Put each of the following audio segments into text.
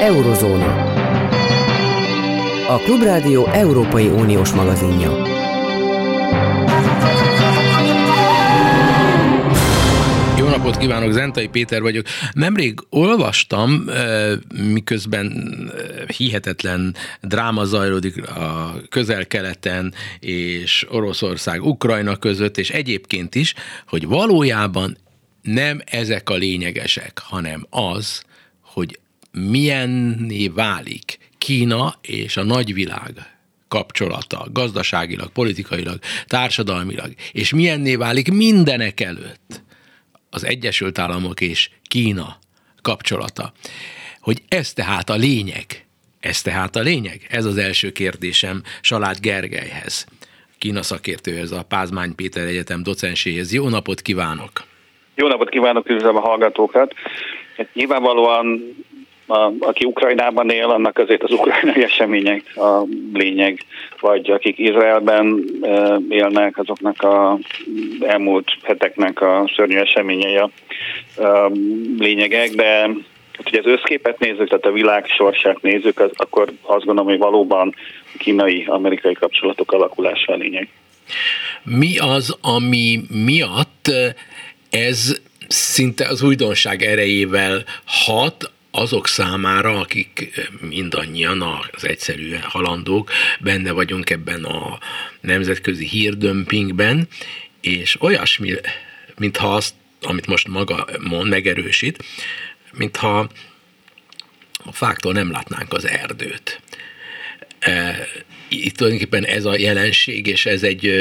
Eurozóna. A Klubrádió Európai Uniós magazinja. Jó napot kívánok, Zentai Péter vagyok. Nemrég olvastam, eh, miközben eh, hihetetlen dráma zajlódik a közel-keleten és Oroszország, Ukrajna között, és egyébként is, hogy valójában nem ezek a lényegesek, hanem az, hogy milyenné válik Kína és a nagyvilág kapcsolata, gazdaságilag, politikailag, társadalmilag, és milyenné válik mindenek előtt az Egyesült Államok és Kína kapcsolata. Hogy ez tehát a lényeg, ez tehát a lényeg? Ez az első kérdésem Salát Gergelyhez, Kína szakértőhez, a Pázmány Péter Egyetem docenséhez. Jó napot kívánok! Jó napot kívánok, üdvözlöm a hallgatókat! Hát nyilvánvalóan a, aki Ukrajnában él, annak azért az ukrajnai események a lényeg, vagy akik Izraelben élnek, azoknak a elmúlt heteknek a szörnyű eseményei a lényegek, de hogy az összképet nézzük, tehát a világ sorsát nézzük, az, akkor azt gondolom, hogy valóban kínai-amerikai kapcsolatok alakulása a lényeg. Mi az, ami miatt ez szinte az újdonság erejével hat, azok számára, akik mindannyian az egyszerűen halandók, benne vagyunk ebben a nemzetközi hírdömpingben, és olyasmi, mintha azt, amit most maga mond, megerősít, mintha a fáktól nem látnánk az erdőt. E, itt tulajdonképpen ez a jelenség, és ez egy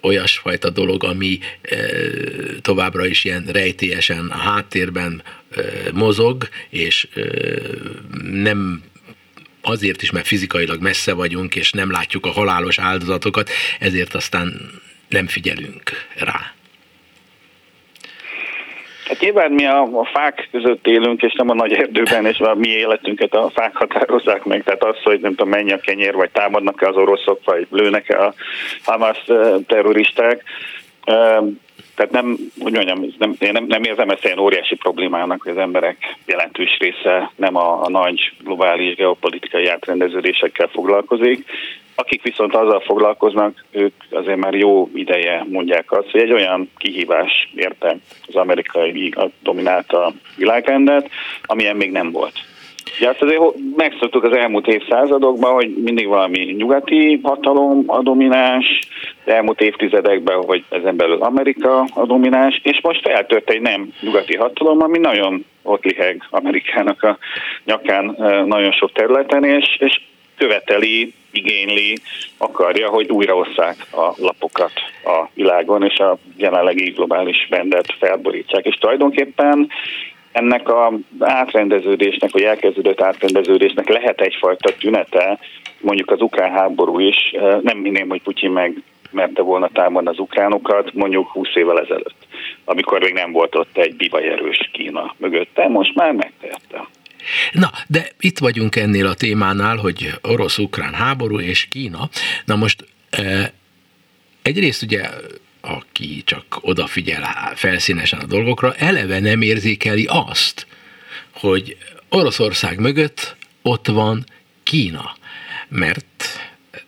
olyasfajta dolog, ami továbbra is ilyen rejtélyesen a háttérben mozog, és nem azért is, mert fizikailag messze vagyunk, és nem látjuk a halálos áldozatokat, ezért aztán nem figyelünk rá. Hát nyilván mi a, a fák között élünk, és nem a nagy erdőben, és a mi életünket a fák határozzák meg. Tehát az, hogy nem tudom, mennyi a kenyér, vagy támadnak-e az oroszok, vagy lőnek-e a Hamas terroristák. Tehát nem, úgy mondjam, nem, én nem, nem érzem ezt ilyen óriási problémának, hogy az emberek jelentős része nem a, a nagy globális geopolitikai átrendeződésekkel foglalkozik. Akik viszont azzal foglalkoznak, ők azért már jó ideje mondják azt, hogy egy olyan kihívás érte az amerikai dominálta világrendet, amilyen még nem volt. Ja, azt azért megszoktuk az elmúlt évszázadokban, hogy mindig valami nyugati hatalom a domináns, de elmúlt évtizedekben, hogy ezen belül Amerika a domináns, és most feltört egy nem nyugati hatalom, ami nagyon ott liheg Amerikának a nyakán nagyon sok területen, és, és követeli, igényli, akarja, hogy újraosszák a lapokat a világon, és a jelenlegi globális rendet felborítsák. És tulajdonképpen ennek a átrendeződésnek, vagy elkezdődött átrendeződésnek lehet egyfajta tünete, mondjuk az ukrán háború is, nem minném, hogy Putyin meg merte volna támadni az ukránokat, mondjuk 20 évvel ezelőtt, amikor még nem volt ott egy bivaj erős Kína mögötte, most már megtette. Na, de itt vagyunk ennél a témánál, hogy orosz-ukrán háború és Kína. Na most egyrészt ugye aki csak odafigyel felszínesen a dolgokra, eleve nem érzékeli azt, hogy Oroszország mögött ott van Kína. Mert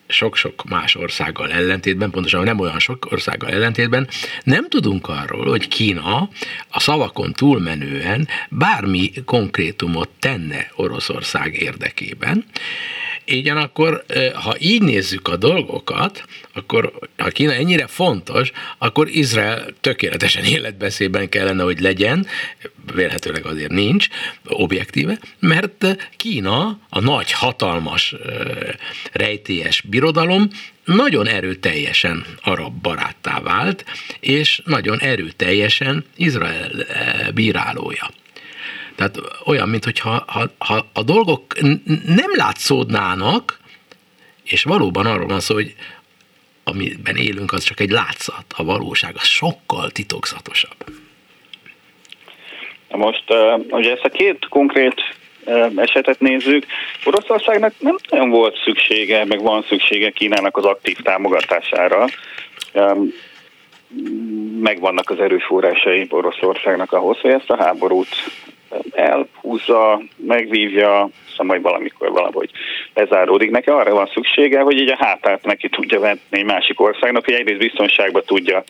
sok-sok más országgal ellentétben, pontosan nem olyan sok országgal ellentétben, nem tudunk arról, hogy Kína a szavakon túlmenően bármi konkrétumot tenne Oroszország érdekében, igen, akkor ha így nézzük a dolgokat, akkor ha Kína ennyire fontos, akkor Izrael tökéletesen életbeszélben kellene, hogy legyen, vélhetőleg azért nincs, objektíve, mert Kína, a nagy, hatalmas, rejtélyes birodalom nagyon erőteljesen arab baráttá vált, és nagyon erőteljesen Izrael bírálója. Tehát olyan, mintha ha, ha a dolgok nem látszódnának, és valóban arról van szó, hogy amiben élünk, az csak egy látszat, a valóság az sokkal titokzatosabb. Most, ugye ezt a két konkrét esetet nézzük, Oroszországnak nem nagyon volt szüksége, meg van szüksége Kínának az aktív támogatására. Megvannak az erőforrásai Oroszországnak ahhoz, hogy ezt a háborút elhúzza, megvívja, aztán majd valamikor valahogy lezáródik. Neki arra van szüksége, hogy így a hátát neki tudja venni egy másik országnak, hogy egyrészt biztonságban tudja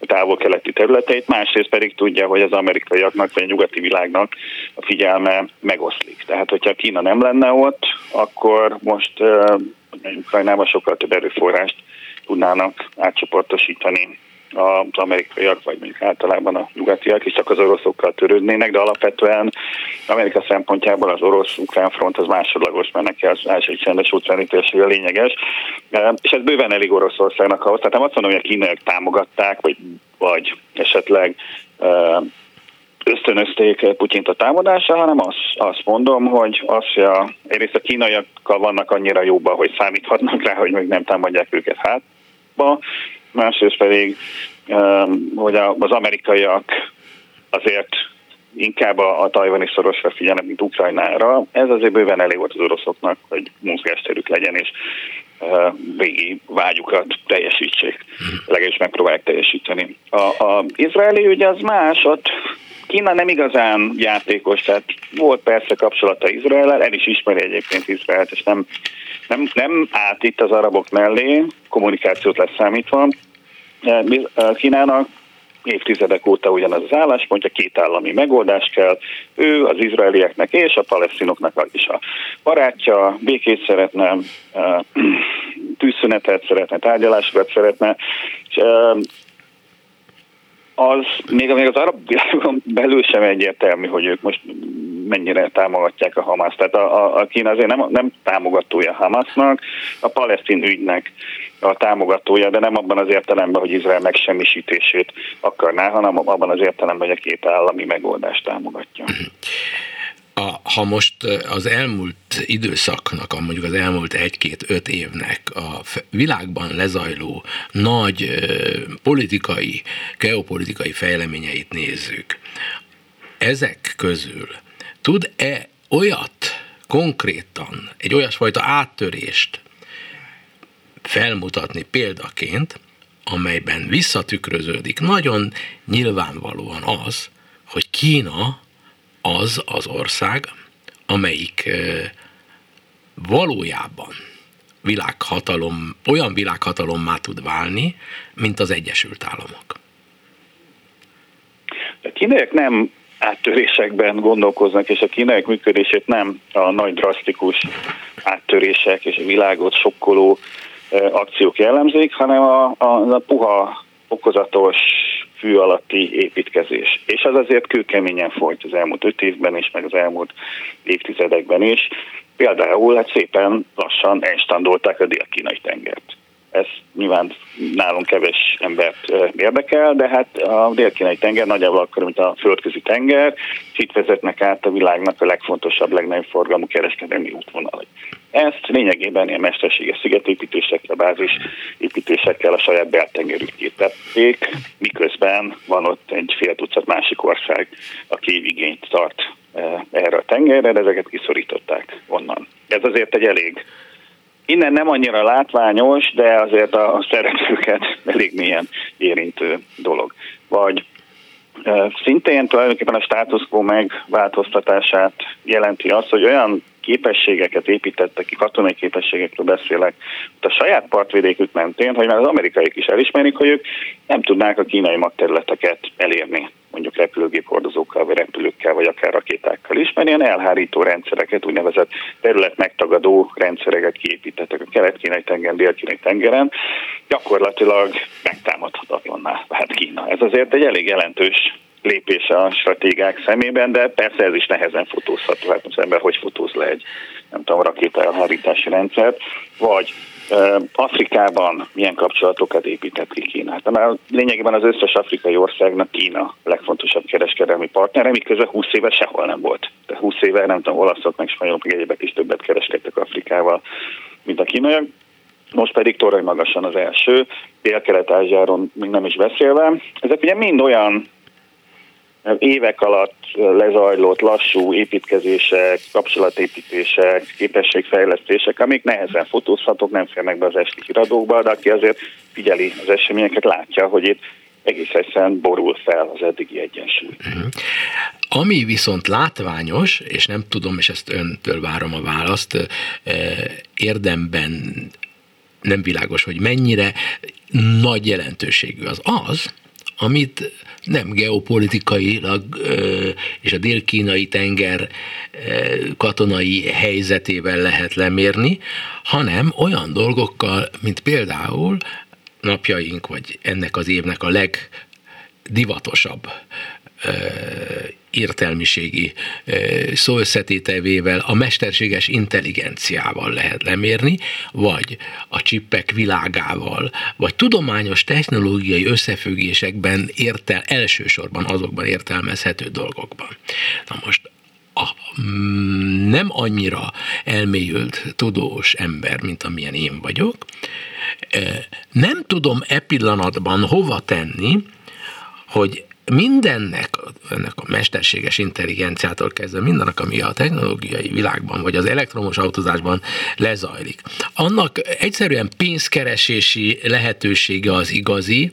a távol-keleti területeit, másrészt pedig tudja, hogy az amerikaiaknak vagy a nyugati világnak a figyelme megoszlik. Tehát, hogyha Kína nem lenne ott, akkor most uh, Ukrajnában sokkal több erőforrást tudnának átcsoportosítani az amerikaiak, vagy mondjuk általában a nyugatiak is csak az oroszokkal törődnének, de alapvetően Amerika szempontjából az orosz-ukrán front az másodlagos, mert neki az első csendes a lényeges, és ez bőven elég Oroszországnak ahhoz. Tehát nem azt mondom, hogy a kínaiak támogatták, vagy, vagy esetleg ösztönözték Putyint a támadásra, hanem azt, azt mondom, hogy az, hogy a, egyrészt a kínaiakkal vannak annyira jóban, hogy számíthatnak rá, hogy még nem támadják őket hátba, másrészt pedig, hogy az amerikaiak azért inkább a, a tajvani szorosra figyelnek, mint Ukrajnára. Ez azért bőven elég volt az oroszoknak, hogy mozgásterük legyen, és régi vágyukat teljesítsék, legalábbis megpróbálják teljesíteni. A, a izraeli ügy az más, ott Kína nem igazán játékos, tehát volt persze kapcsolata Izrael, el is ismeri egyébként Izraelt, és nem, nem, nem állt itt az arabok mellé, kommunikációt leszámítva. Kínának évtizedek óta ugyanaz az álláspontja, két állami megoldás kell. Ő az izraelieknek és a palesztinoknak is a barátja, békét szeretne, tűzszünetet szeretne, tárgyalásokat szeretne, és az még, még az arab világon belül sem egyértelmű, hogy ők most mennyire támogatják a Hamas. Tehát a, a, a Kína azért nem, nem támogatója Hamasnak, a palesztin ügynek a támogatója, de nem abban az értelemben, hogy Izrael megsemmisítését akarná, hanem abban az értelemben, hogy a két állami megoldást támogatja. A, ha most az elmúlt időszaknak, mondjuk az elmúlt egy-két-öt évnek a világban lezajló nagy politikai, geopolitikai fejleményeit nézzük, ezek közül tud-e olyat konkrétan, egy olyasfajta áttörést felmutatni példaként, amelyben visszatükröződik? Nagyon nyilvánvalóan az, hogy Kína az az ország, amelyik valójában világhatalom, olyan világhatalommá tud válni, mint az Egyesült Államok. A kínaiak nem áttörésekben gondolkoznak, és a kínaiak működését nem a nagy drasztikus áttörések és a világot sokkoló akciók jellemzik, hanem a, a, a puha, okozatos, fű alatti építkezés. És az azért kőkeményen folyt az elmúlt öt évben is, meg az elmúlt évtizedekben is. Például hát szépen lassan elstandolták a dél-kínai tengert. Ez nyilván nálunk kevés embert érdekel, de hát a dél-kínai tenger nagyjából akkor, mint a földközi tenger, itt vezetnek át a világnak a legfontosabb, legnagyobb forgalmú kereskedelmi útvonalai. Ezt lényegében ilyen mesterséges szigetépítésekkel, bázisépítésekkel a saját beltengerükét tették, miközben van ott egy fél tucat másik ország, aki igényt tart erre a tengerre, de ezeket kiszorították onnan. Ez azért egy elég Innen nem annyira látványos, de azért a szereplőket elég milyen érintő dolog. Vagy szintén tulajdonképpen a status quo megváltoztatását jelenti az, hogy olyan képességeket építettek ki, katonai képességekről beszélek, a saját partvidékük mentén, hogy már az amerikaiak is elismerik, hogy ők nem tudnák a kínai magterületeket elérni mondjuk repülőgép hordozókkal, vagy repülőkkel, vagy akár rakétákkal is, mert ilyen elhárító rendszereket, úgynevezett terület megtagadó rendszereket kiépítettek a kelet-kínai tengeren, dél-kínai tengeren, gyakorlatilag megtámadhatatlanná vált Kína. Ez azért egy elég jelentős lépés a stratégák szemében, de persze ez is nehezen fotózható. Hát az ember hogy fotóz le egy, nem tudom, rakéta elhárítási rendszert, vagy Afrikában milyen kapcsolatokat épített ki Kína? Hát, mert lényegében az összes afrikai országnak Kína legfontosabb kereskedelmi partnere, miközben 20 éve sehol nem volt. De 20 éve nem tudom, olaszok meg spanyolok meg egyébek is többet kereskedtek Afrikával, mint a kínaiak. Most pedig torony magasan az első, dél-kelet-ázsiáron még nem is beszélve. Ezek ugye mind olyan évek alatt lezajlott lassú építkezések, kapcsolatépítések, képességfejlesztések, amik nehezen fotózhatók, nem férnek be az esti híradókba, de aki azért figyeli az eseményeket, látja, hogy itt egész egyszerűen borul fel az eddigi egyensúly. Uh-huh. Ami viszont látványos, és nem tudom, és ezt öntől várom a választ, érdemben nem világos, hogy mennyire nagy jelentőségű az az, amit nem geopolitikailag és a dél-kínai tenger katonai helyzetével lehet lemérni, hanem olyan dolgokkal, mint például napjaink, vagy ennek az évnek a legdivatosabb értelmiségi szó összetételével, a mesterséges intelligenciával lehet lemérni, vagy a csippek világával, vagy tudományos technológiai összefüggésekben értel, elsősorban azokban értelmezhető dolgokban. Na most a mm, nem annyira elmélyült tudós ember, mint amilyen én vagyok, nem tudom e pillanatban hova tenni, hogy mindennek, ennek a mesterséges intelligenciától kezdve mindennek, ami a technológiai világban, vagy az elektromos autózásban lezajlik, annak egyszerűen pénzkeresési lehetősége az igazi,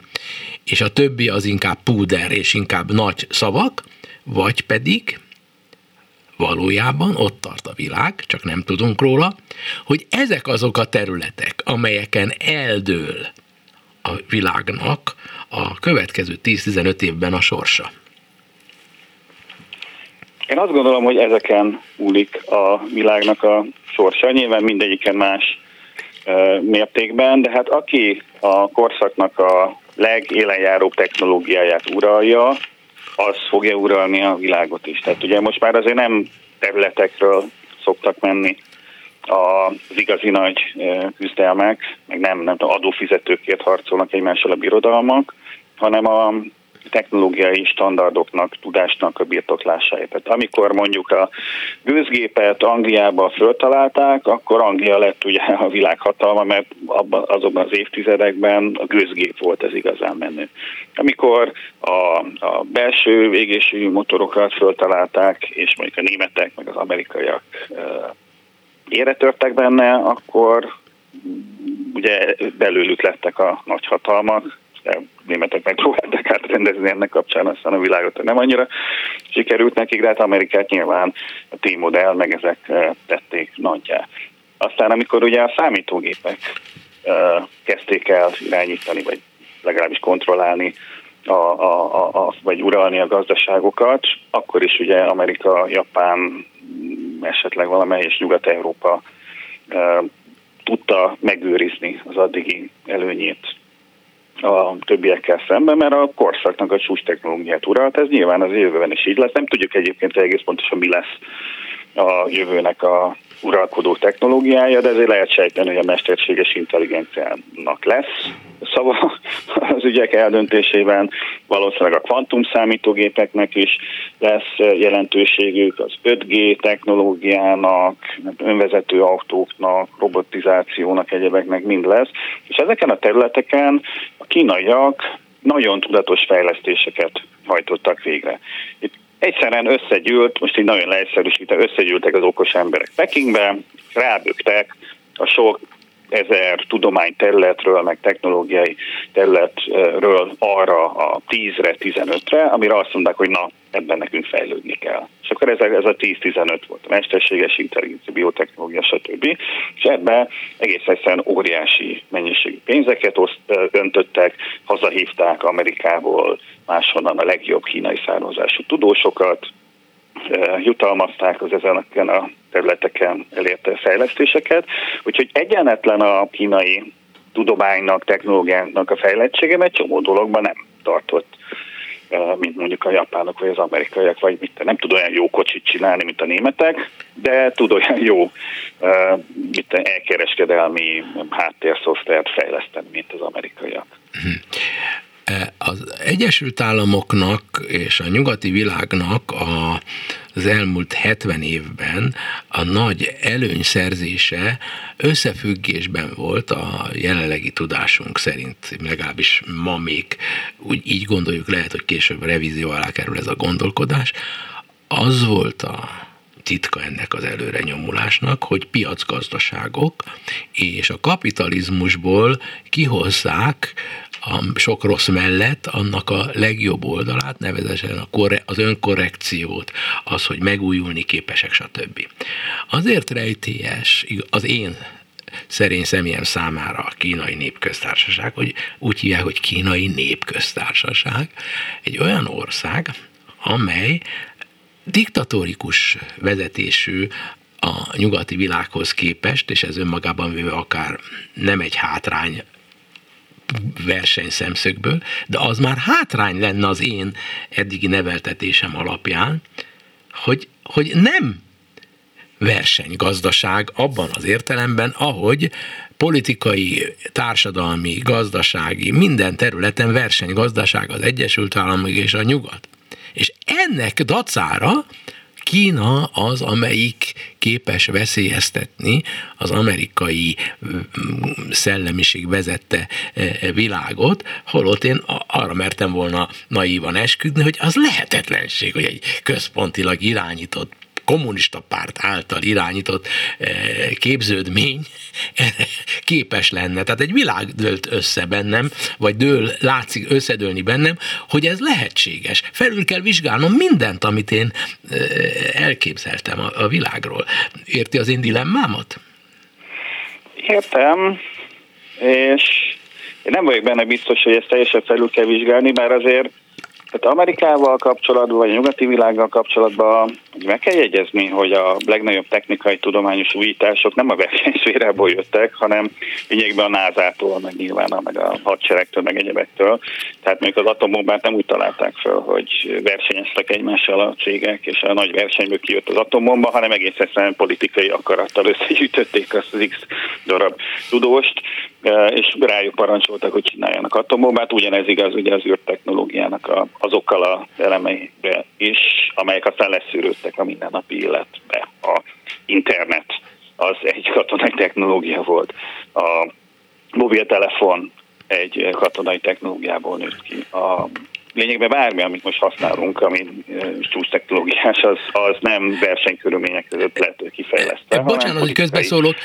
és a többi az inkább púder és inkább nagy szavak, vagy pedig valójában ott tart a világ, csak nem tudunk róla, hogy ezek azok a területek, amelyeken eldől a világnak a következő 10-15 évben a sorsa? Én azt gondolom, hogy ezeken múlik a világnak a sorsa. Nyilván mindegyiken más mértékben, de hát aki a korszaknak a legélenjáróbb technológiáját uralja, az fogja uralni a világot is. Tehát ugye most már azért nem területekről szoktak menni az igazi nagy küzdelmek, meg nem, nem adófizetőkért harcolnak egymással a birodalmak, hanem a technológiai standardoknak, tudásnak a birtoklásáért. Tehát amikor mondjuk a gőzgépet Angliába föltalálták, akkor Anglia lett ugye a világhatalma, mert abban, azokban az évtizedekben a gőzgép volt ez igazán menő. Amikor a, a belső égésű motorokat föltalálták, és mondjuk a németek, meg az amerikaiak ére törtek benne, akkor ugye belőlük lettek a nagyhatalmak, németek megpróbálták átrendezni ennek kapcsán, aztán a világot nem annyira sikerült nekik, de hát Amerikát nyilván a T-modell meg ezek eh, tették nagyjá. Aztán amikor ugye a számítógépek eh, kezdték el irányítani, vagy legalábbis kontrollálni a, a, a, vagy uralni a gazdaságokat, akkor is ugye Amerika, Japán, esetleg valamelyes Nyugat-Európa e, tudta megőrizni az addigi előnyét a többiekkel szemben, mert a korszaknak a csúcs technológiát uralt, ez nyilván az jövőben is így lesz. Nem tudjuk egyébként egész pontosan mi lesz a jövőnek a uralkodó technológiája, de ezért lehet sejteni, hogy a mesterséges intelligenciának lesz szava az ügyek eldöntésében, valószínűleg a kvantum számítógépeknek is lesz jelentőségük, az 5G technológiának, önvezető autóknak, robotizációnak, egyebeknek mind lesz, és ezeken a területeken a kínaiak nagyon tudatos fejlesztéseket hajtottak végre. Itt egyszerűen összegyűlt, most így nagyon leegyszerűsítve, összegyűltek az okos emberek Pekingbe, rábögtek a sok ezer tudományterületről, meg technológiai területről arra a 10-re, 15-re, amire azt mondták, hogy na, ebben nekünk fejlődni kell. És akkor ez, ez a 10-15 volt, a mesterséges intelligencia, biotechnológia, stb. És ebbe egész egyszerűen óriási mennyiségű pénzeket oszt, öntöttek, hazahívták Amerikából, máshonnan a legjobb kínai származású tudósokat, jutalmazták az ezen a területeken elérte fejlesztéseket. Úgyhogy egyenetlen a kínai tudománynak, technológiának a fejlettsége, mert csomó dologban nem tartott mint mondjuk a japánok vagy az amerikaiak, vagy mit, nem tud olyan jó kocsit csinálni, mint a németek, de tud olyan jó mit, elkereskedelmi háttérszoftvert fejleszteni, mint az amerikaiak. Az Egyesült Államoknak és a nyugati világnak a, az elmúlt 70 évben a nagy előnyszerzése összefüggésben volt a jelenlegi tudásunk szerint, legalábbis ma még úgy így gondoljuk, lehet, hogy később revízió alá kerül ez a gondolkodás, az volt a titka ennek az előre nyomulásnak, hogy piacgazdaságok és a kapitalizmusból kihozzák a sok rossz mellett annak a legjobb oldalát, nevezesen a korre, az önkorrekciót, az, hogy megújulni képesek, stb. Azért rejtélyes az én szerény személyem számára a kínai népköztársaság, hogy úgy hívják, hogy kínai népköztársaság, egy olyan ország, amely diktatórikus vezetésű a nyugati világhoz képest, és ez önmagában véve akár nem egy hátrány versenyszemszögből, de az már hátrány lenne az én eddigi neveltetésem alapján, hogy, hogy nem versenygazdaság abban az értelemben, ahogy politikai, társadalmi, gazdasági, minden területen versenygazdaság az Egyesült Államok és a Nyugat. És ennek dacára Kína az, amelyik képes veszélyeztetni az amerikai szellemiség vezette világot, holott én arra mertem volna naívan esküdni, hogy az lehetetlenség, hogy egy központilag irányított kommunista párt által irányított eh, képződmény képes lenne. Tehát egy világ dőlt össze bennem, vagy dől, látszik összedőlni bennem, hogy ez lehetséges. Felül kell vizsgálnom mindent, amit én eh, elképzeltem a, világról. Érti az én dilemmámat? Értem, és én nem vagyok benne biztos, hogy ezt teljesen felül kell vizsgálni, mert azért tehát Amerikával kapcsolatban, vagy a nyugati világgal kapcsolatban meg kell jegyezni, hogy a legnagyobb technikai tudományos újítások nem a versenyszférából jöttek, hanem lényegben a NASA-tól, meg nyilván meg a hadseregtől, meg egyebektől. Tehát még az atombombát nem úgy találták föl, hogy versenyeztek egymással a cégek, és a nagy versenyből kijött az atombomba, hanem egész egyszerűen politikai akarattal összegyűjtötték azt az X darab tudóst, és rájuk parancsoltak, hogy csináljanak atombombát. Ugyanez igaz ugye az űrtechnológiának a, azokkal a elemeire is, amelyek aztán leszűrődtek a mindennapi életbe. A internet az egy katonai technológia volt. A mobiltelefon egy katonai technológiából nőtt ki. A lényegben bármi, amit most használunk, ami csúcs technológiás, az, az nem versenykörülmények között lehet kifejlesztve. Bocsánat, hogy közbeszólok.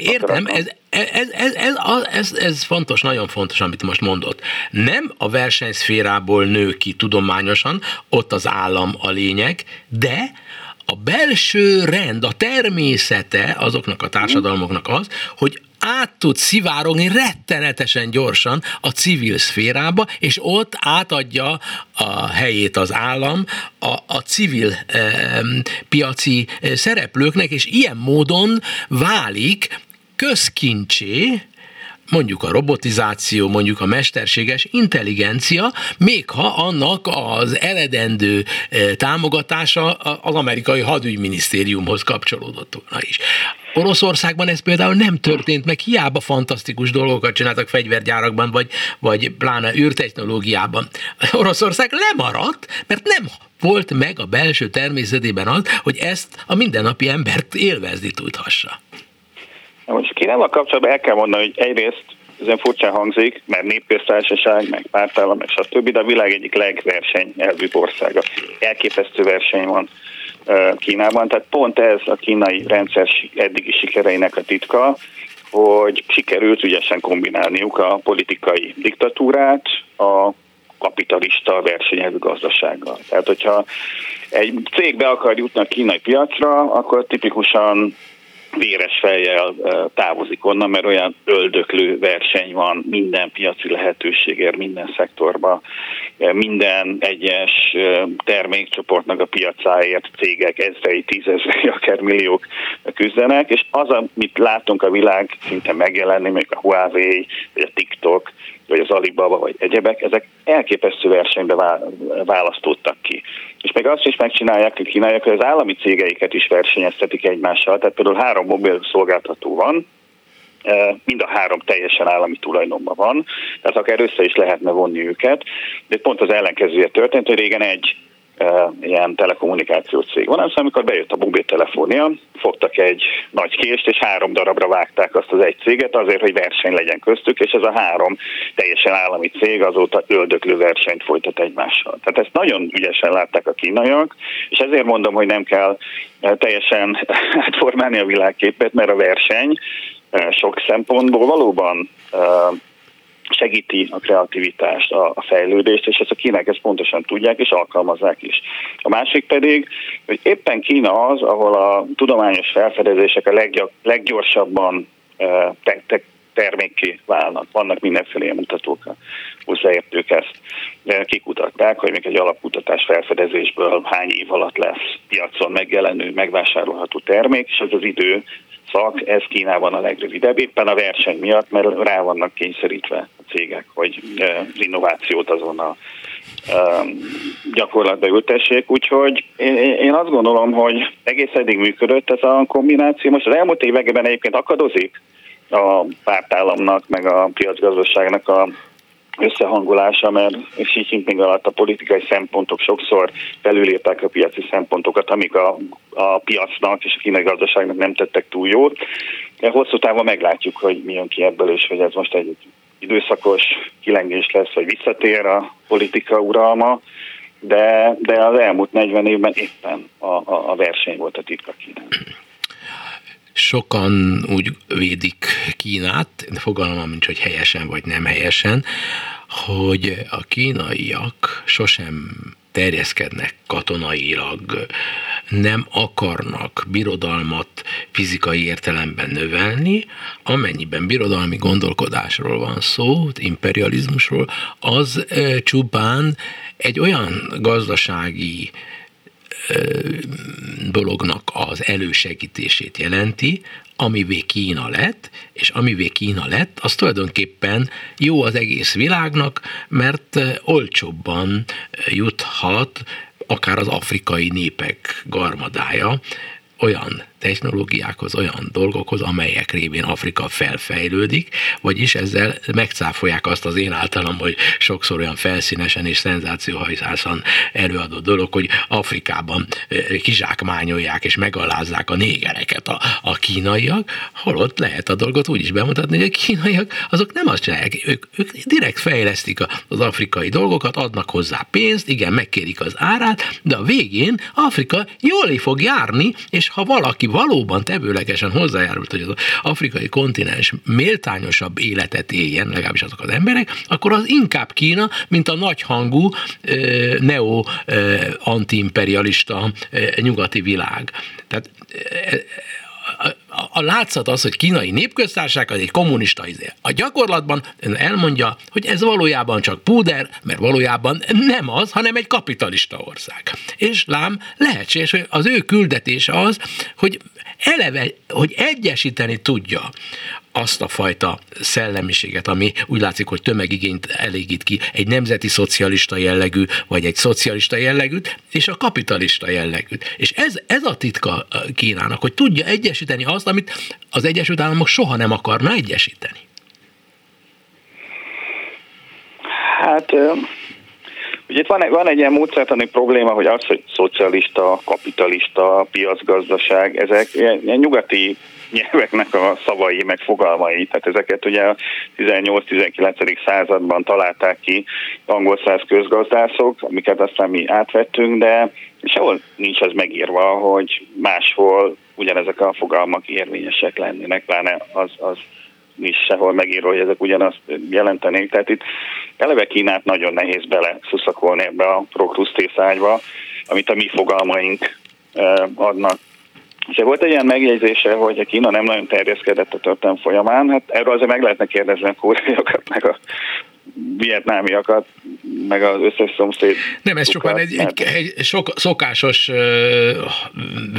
Értem, ez, ez, ez, ez, ez, ez fontos, nagyon fontos, amit most mondott. Nem a versenyszférából nő ki tudományosan, ott az állam a lényeg, de a belső rend, a természete azoknak a társadalmaknak az, hogy át tud szivárogni rettenetesen gyorsan a civil szférába, és ott átadja a helyét az állam a, a civil e, piaci szereplőknek, és ilyen módon válik közkincsé, mondjuk a robotizáció, mondjuk a mesterséges intelligencia, még ha annak az eledendő e, támogatása az amerikai hadügyminisztériumhoz kapcsolódott volna is. Oroszországban ez például nem történt meg, hiába fantasztikus dolgokat csináltak fegyvergyárakban, vagy, vagy pláne űrtechnológiában. Oroszország lemaradt, mert nem volt meg a belső természetében az, hogy ezt a mindennapi embert élvezni tudhassa. Most Kínával kapcsolatban el kell mondani, hogy egyrészt ezen furcsán hangzik, mert népköztársaság, meg pártállam, meg stb., de a világ egyik legverseny elvű országa. Elképesztő verseny van Kínában, tehát pont ez a kínai rendszer eddigi sikereinek a titka, hogy sikerült ügyesen kombinálniuk a politikai diktatúrát, a kapitalista versenyelvű gazdasággal. Tehát, hogyha egy cég be akar jutni a kínai piacra, akkor tipikusan véres fejjel távozik onnan, mert olyan öldöklő verseny van minden piaci lehetőségért, minden szektorban, minden egyes termékcsoportnak a piacáért cégek ezrei, tízezrei, akár milliók küzdenek, és az, amit látunk a világ szinte megjelenni, még a Huawei, a TikTok, vagy az Alibaba, vagy egyebek, ezek elképesztő versenybe választottak ki. És meg azt is megcsinálják a kínaiak, hogy az állami cégeiket is versenyeztetik egymással. Tehát például három mobil szolgáltató van, e, mind a három teljesen állami tulajdonban van, tehát akár össze is lehetne vonni őket, de pont az ellenkezője történt, hogy régen egy ilyen telekommunikációs cég van, szóval amikor bejött a mobiltelefonia, fogtak egy nagy kést, és három darabra vágták azt az egy céget azért, hogy verseny legyen köztük, és ez a három teljesen állami cég azóta öldöklő versenyt folytat egymással. Tehát ezt nagyon ügyesen látták a kínaiak, és ezért mondom, hogy nem kell teljesen átformálni a világképet, mert a verseny sok szempontból valóban segíti a kreativitást, a, a fejlődést, és ezt a kínák ezt pontosan tudják, és alkalmazzák is. A másik pedig, hogy éppen Kína az, ahol a tudományos felfedezések a leggy- leggyorsabban te, te, termékké válnak. Vannak mindenféle mutatók, hozzáértők ezt kikutatták, hogy még egy alapkutatás felfedezésből hány év alatt lesz piacon megjelenő, megvásárolható termék, és ez az idő szak, ez Kínában a legrövidebb, éppen a verseny miatt, mert rá vannak kényszerítve a cégek, hogy az innovációt azon a gyakorlatba ültessék, úgyhogy én azt gondolom, hogy egész eddig működött ez a kombináció. Most az elmúlt években egyébként akadozik a pártállamnak, meg a piacgazdaságnak a összehangolása, mert Xi Jinping alatt a politikai szempontok sokszor felülírták a piaci szempontokat, amik a, a piacnak és a kínai gazdaságnak nem tettek túl jót. Hosszú távon meglátjuk, hogy mi jön ki ebből, és hogy ez most egy időszakos kilengés lesz, vagy visszatér a politika uralma, de, de az elmúlt 40 évben éppen a, a, a verseny volt a titka Kínában sokan úgy védik Kínát, fogalmam nincs, hogy helyesen vagy nem helyesen, hogy a kínaiak sosem terjeszkednek katonailag, nem akarnak birodalmat fizikai értelemben növelni, amennyiben birodalmi gondolkodásról van szó, imperializmusról, az e, csupán egy olyan gazdasági dolognak az elősegítését jelenti, amivé Kína lett, és amivé Kína lett, az tulajdonképpen jó az egész világnak, mert olcsóbban juthat akár az afrikai népek garmadája olyan technológiákhoz, olyan dolgokhoz, amelyek révén Afrika felfejlődik, vagyis ezzel megcáfolják azt az én általam, hogy sokszor olyan felszínesen és szenzációhajszászan előadott dolog, hogy Afrikában kizsákmányolják és megalázzák a négereket a, a kínaiak, holott lehet a dolgot úgy is bemutatni, hogy a kínaiak azok nem azt csinálják, ők, ők direkt fejlesztik az afrikai dolgokat, adnak hozzá pénzt, igen, megkérik az árát, de a végén Afrika jól fog járni, és ha valaki valóban tevőlegesen hozzájárult, hogy az afrikai kontinens méltányosabb életet éljen, legalábbis azok az emberek, akkor az inkább Kína, mint a nagyhangú neo-antiimperialista nyugati világ. Tehát a látszat az, hogy kínai népköztársaság az egy kommunista izé. A gyakorlatban elmondja, hogy ez valójában csak púder, mert valójában nem az, hanem egy kapitalista ország. És lám, lehetséges, hogy az ő küldetése az, hogy eleve, hogy egyesíteni tudja azt a fajta szellemiséget, ami úgy látszik, hogy tömegigényt elégít ki egy nemzeti szocialista jellegű, vagy egy szocialista jellegűt, és a kapitalista jellegűt. És ez, ez a titka Kínának, hogy tudja egyesíteni azt, amit az Egyesült Államok soha nem akarna egyesíteni. Hát Ugye itt van van egy ilyen módszertani probléma, hogy az, hogy szocialista, kapitalista, piacgazdaság, ezek ilyen, ilyen nyugati nyelveknek a szavai, meg fogalmai. Tehát ezeket ugye a 18-19. században találták ki angol száz közgazdászok, amiket aztán mi átvettünk, de sehol nincs az megírva, hogy máshol ugyanezek a fogalmak érvényesek lennének, pláne az, az nincs sehol megírva, hogy ezek ugyanazt jelentenék. Tehát itt eleve Kínát nagyon nehéz bele szuszakolni ebbe a prokrusztészágyba, amit a mi fogalmaink adnak és volt egy ilyen megjegyzése, hogy a Kína nem nagyon terjeszkedett a történelem folyamán, hát erről azért meg lehetne kérdezni a koreaiakat, meg a vietnámiakat, meg az összes szomszéd. Nem, ez csupán egy, egy, egy sok, szokásos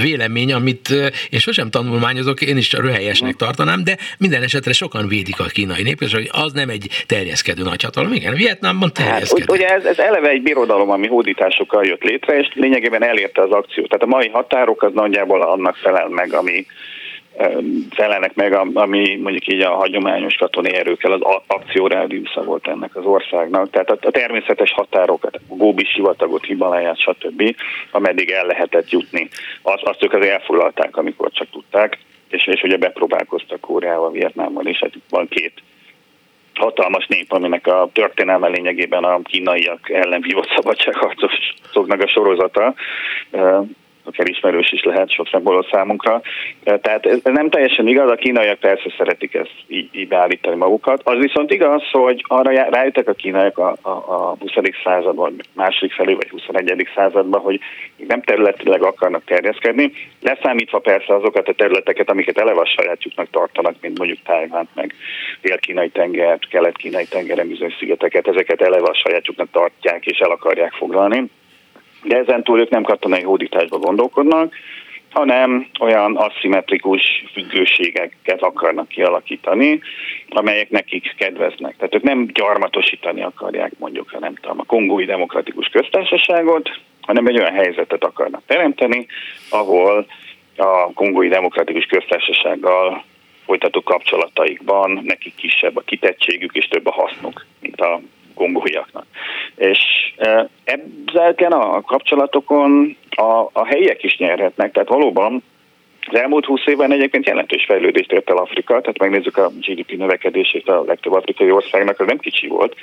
vélemény, amit én sosem tanulmányozok, én is röhelyesnek tartanám, de minden esetre sokan védik a kínai nép, és hogy az nem egy terjeszkedő nagyhatalom. Igen, Vietnámban terjeszkedő. Hát, ugye ez, ez eleve egy birodalom, ami hódításokkal jött létre, és lényegében elérte az akciót. Tehát a mai határok az nagyjából annak felel meg, ami felelnek meg, ami mondjuk így a hagyományos katonai erőkkel az akciórádiusza volt ennek az országnak. Tehát a természetes határokat, a Góbi sivatagot, Himaláját, stb., ameddig el lehetett jutni, az, azt ők az elfoglalták, amikor csak tudták, és, és ugye bepróbálkoztak Koreával, Vietnámmal, és hát van két hatalmas nép, aminek a történelme lényegében a kínaiak ellen vívott szabadságharcosoknak a sorozata akár ismerős is lehet sok szempontból számunkra. Tehát ez nem teljesen igaz, a kínaiak persze szeretik ezt így, így beállítani magukat. Az viszont igaz, hogy arra rájöttek a kínaiak a, a, a 20. században, második felé, vagy 21. században, hogy nem területileg akarnak terjeszkedni, leszámítva persze azokat a területeket, amiket eleve a sajátjuknak tartanak, mint mondjuk Tájvánt, meg dél-kínai tengert, kelet-kínai tengeren bizonyos szigeteket, ezeket eleve a sajátjuknak tartják és el akarják foglalni de ezen túl ők nem katonai hódításba gondolkodnak, hanem olyan aszimmetrikus függőségeket akarnak kialakítani, amelyek nekik kedveznek. Tehát ők nem gyarmatosítani akarják mondjuk, nem tudom, a kongói demokratikus köztársaságot, hanem egy olyan helyzetet akarnak teremteni, ahol a kongói demokratikus köztársasággal folytató kapcsolataikban nekik kisebb a kitettségük és több a hasznuk, mint a kongóiaknak. És e, ezeken a kapcsolatokon a, a helyiek is nyerhetnek, tehát valóban az elmúlt húsz évben egyébként jelentős fejlődést ért el Afrika, tehát megnézzük a GDP növekedését a legtöbb afrikai országnak, az nem kicsi volt.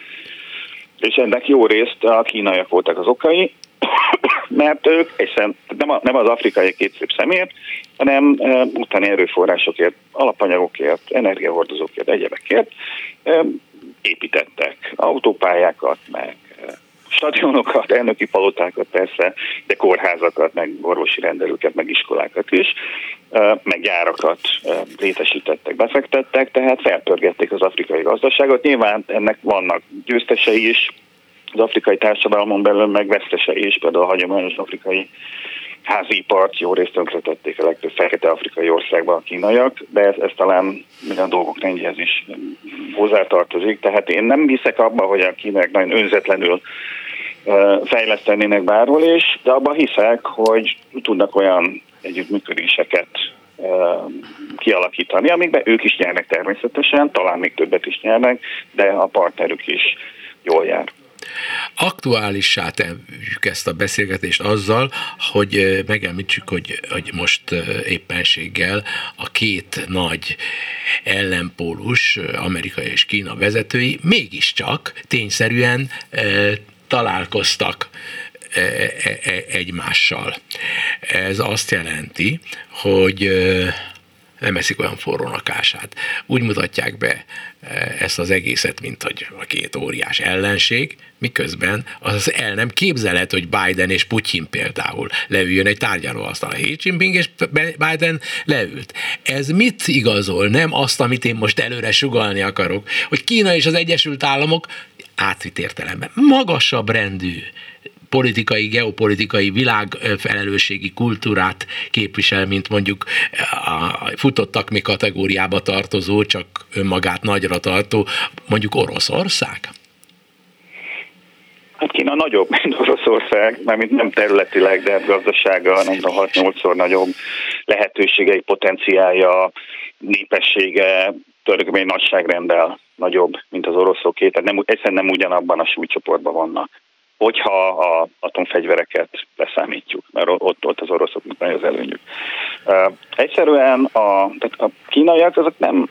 És ennek jó részt a kínaiak voltak az okai, mert ők egyszerűen nem, a, nem az afrikai két szép szemért, hanem e, utáni erőforrásokért, alapanyagokért, energiahordozókért, egyebekért e, építettek autópályákat, meg eh, stadionokat, elnöki palotákat persze, de kórházakat, meg orvosi rendelőket, meg iskolákat is, eh, meg gyárakat eh, létesítettek, befektettek, tehát felpörgették az afrikai gazdaságot. Nyilván ennek vannak győztesei is, az afrikai társadalmon belül meg vesztesei is, például a hagyományos afrikai ipart jó részt tönkretették a legtöbb fekete-afrikai országban a kínaiak, de ez, ez talán minden dolgok rendjéhez is hozzátartozik. Tehát én nem hiszek abba, hogy a kínaiak nagyon önzetlenül fejlesztenének bárhol is, de abban hiszek, hogy tudnak olyan együttműködéseket kialakítani, amikben ők is nyernek természetesen, talán még többet is nyernek, de a partnerük is jól jár aktuálissá tegyük ezt a beszélgetést azzal, hogy megemlítsük, hogy, hogy most éppenséggel a két nagy ellenpólus, Amerika és Kína vezetői mégiscsak tényszerűen találkoztak egymással. Ez azt jelenti, hogy nem eszik olyan forrónak ását. Úgy mutatják be eh, ezt az egészet, mint hogy a két óriás ellenség, miközben az el nem képzelhet, hogy Biden és Putyin például leüljön egy tárgyalóasztalra. Xi Jinping és Biden leült. Ez mit igazol? Nem azt, amit én most előre sugalni akarok, hogy Kína és az Egyesült Államok átvitt értelemben magasabb rendű politikai, geopolitikai világfelelősségi kultúrát képvisel, mint mondjuk a futottak mi kategóriába tartozó, csak önmagát nagyra tartó, mondjuk Oroszország? Hát Kína nagyobb, mint Oroszország, mármint nem területileg, de gazdasága nem 6-8-szor nagyobb lehetőségei, potenciálja, népessége, törökmény nagyságrendel nagyobb, mint az oroszoké, tehát nem, egyszerűen nem ugyanabban a súlycsoportban vannak hogyha a atomfegyvereket leszámítjuk, mert ott, ott az oroszoknak nagy az előnyük. Egyszerűen a, tehát a kínaiak azok nem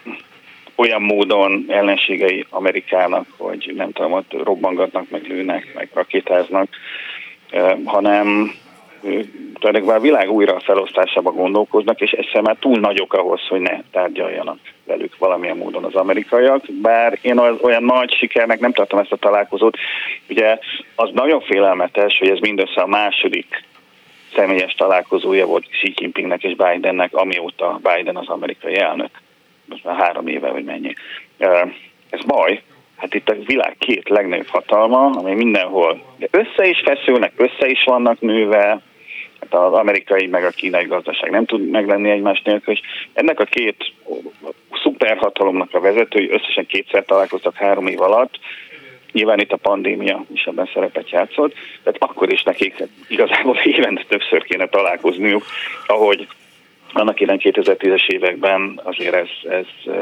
olyan módon ellenségei Amerikának, hogy nem tudom, ott robbangatnak, meg lőnek, meg rakétáznak, hanem tulajdonképpen a világ újra felosztásába gondolkoznak, és egyszerűen már túl nagyok ahhoz, hogy ne tárgyaljanak velük valamilyen módon az amerikaiak, bár én olyan nagy sikernek nem tartom ezt a találkozót. Ugye az nagyon félelmetes, hogy ez mindössze a második személyes találkozója volt Xi Jinpingnek és Bidennek, amióta Biden az amerikai elnök. Most már három éve, vagy mennyi. Ez baj, hát itt a világ két legnagyobb hatalma, ami mindenhol de össze is feszülnek, össze is vannak nőve, hát az amerikai meg a kínai gazdaság nem tud meglenni egymás nélkül, és ennek a két szuperhatalomnak a vezetői összesen kétszer találkoztak három év alatt, Nyilván itt a pandémia is ebben szerepet játszott, tehát akkor is nekik igazából évente többször kéne találkozniuk, ahogy annak irány 2010-es években azért ez, ez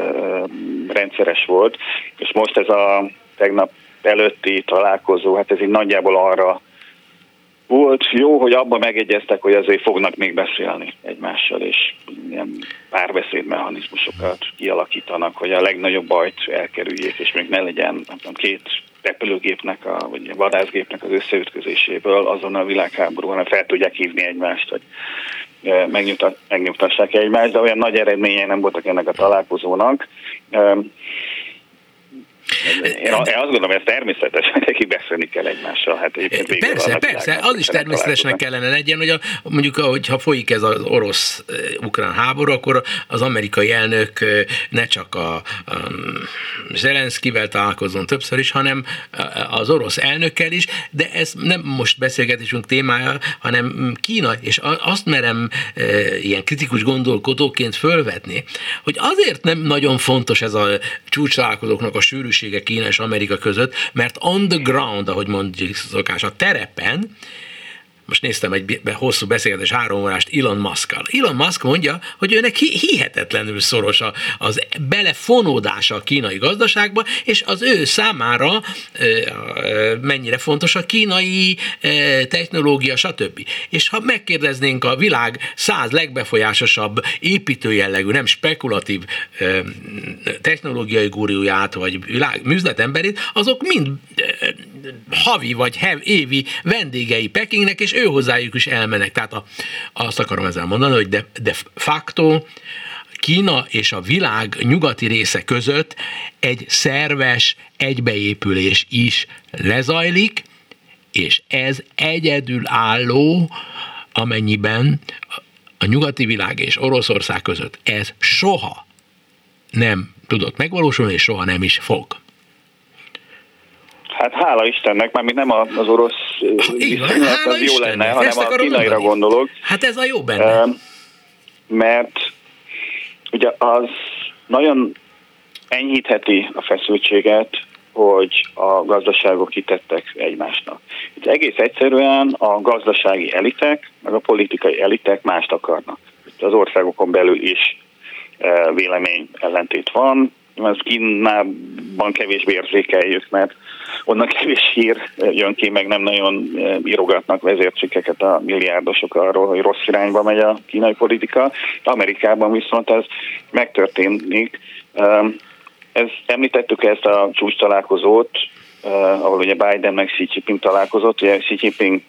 rendszeres volt, és most ez a tegnap előtti találkozó, hát ez így nagyjából arra volt jó, hogy abban megegyeztek, hogy azért fognak még beszélni egymással, és ilyen párbeszédmechanizmusokat kialakítanak, hogy a legnagyobb bajt elkerüljék, és még ne legyen nem két repülőgépnek, a, vagy a vadászgépnek az összeütközéséből azon a világháború, hanem fel tudják hívni egymást, hogy megnyugtassák egymást, de olyan nagy eredményei nem voltak ennek a találkozónak. Én, azt gondolom, hogy ez természetes, hogy neki beszélni kell egymással. Hát persze, persze, az is természetesnek kellene legyen, hogy a, mondjuk, hogyha folyik ez az orosz-ukrán háború, akkor az amerikai elnök ne csak a, a Zelenszkivel találkozzon többször is, hanem az orosz elnökkel is, de ez nem most beszélgetésünk témája, hanem Kína, és azt merem ilyen kritikus gondolkodóként fölvetni, hogy azért nem nagyon fontos ez a csúcstalálkozóknak a sűrűség, különbsége Kína és Amerika között, mert on the ground, ahogy mondjuk szokás, a terepen, most néztem egy hosszú beszélgetés három órást Elon Musk-kal. Elon Musk mondja, hogy őnek hihetetlenül szoros az belefonódása a kínai gazdaságba, és az ő számára mennyire fontos a kínai technológia, stb. És ha megkérdeznénk a világ száz legbefolyásosabb építőjellegű, nem spekulatív technológiai guruját, vagy világ, műzletemberét, azok mind havi vagy hev, évi vendégei Pekingnek, és ő hozzájuk is elmenek. Tehát a, azt akarom ezzel mondani, hogy de, de facto Kína és a világ nyugati része között egy szerves egybeépülés is lezajlik, és ez egyedül álló, amennyiben a nyugati világ és Oroszország között ez soha nem tudott megvalósulni, és soha nem is fog. Hát hála Istennek, már mi nem az orosz viszonylat, az jó lenne, hanem a kínaira gondolok. Hát ez a jó benne. Mert ugye az nagyon enyhítheti a feszültséget, hogy a gazdaságok kitettek egymásnak. Itt egész egyszerűen a gazdasági elitek, meg a politikai elitek mást akarnak. Itt az országokon belül is vélemény ellentét van, ezt Kínában kevésbé érzékeljük, mert onnan kevés hír jön ki, meg nem nagyon eh, írogatnak vezércsikeket a milliárdosok arról, hogy rossz irányba megy a kínai politika. Amerikában viszont ez megtörténik. Ez, említettük ezt a csúcs találkozót, eh, ahol ugye Biden meg Xi Jinping találkozott. Ugye Xi Jinping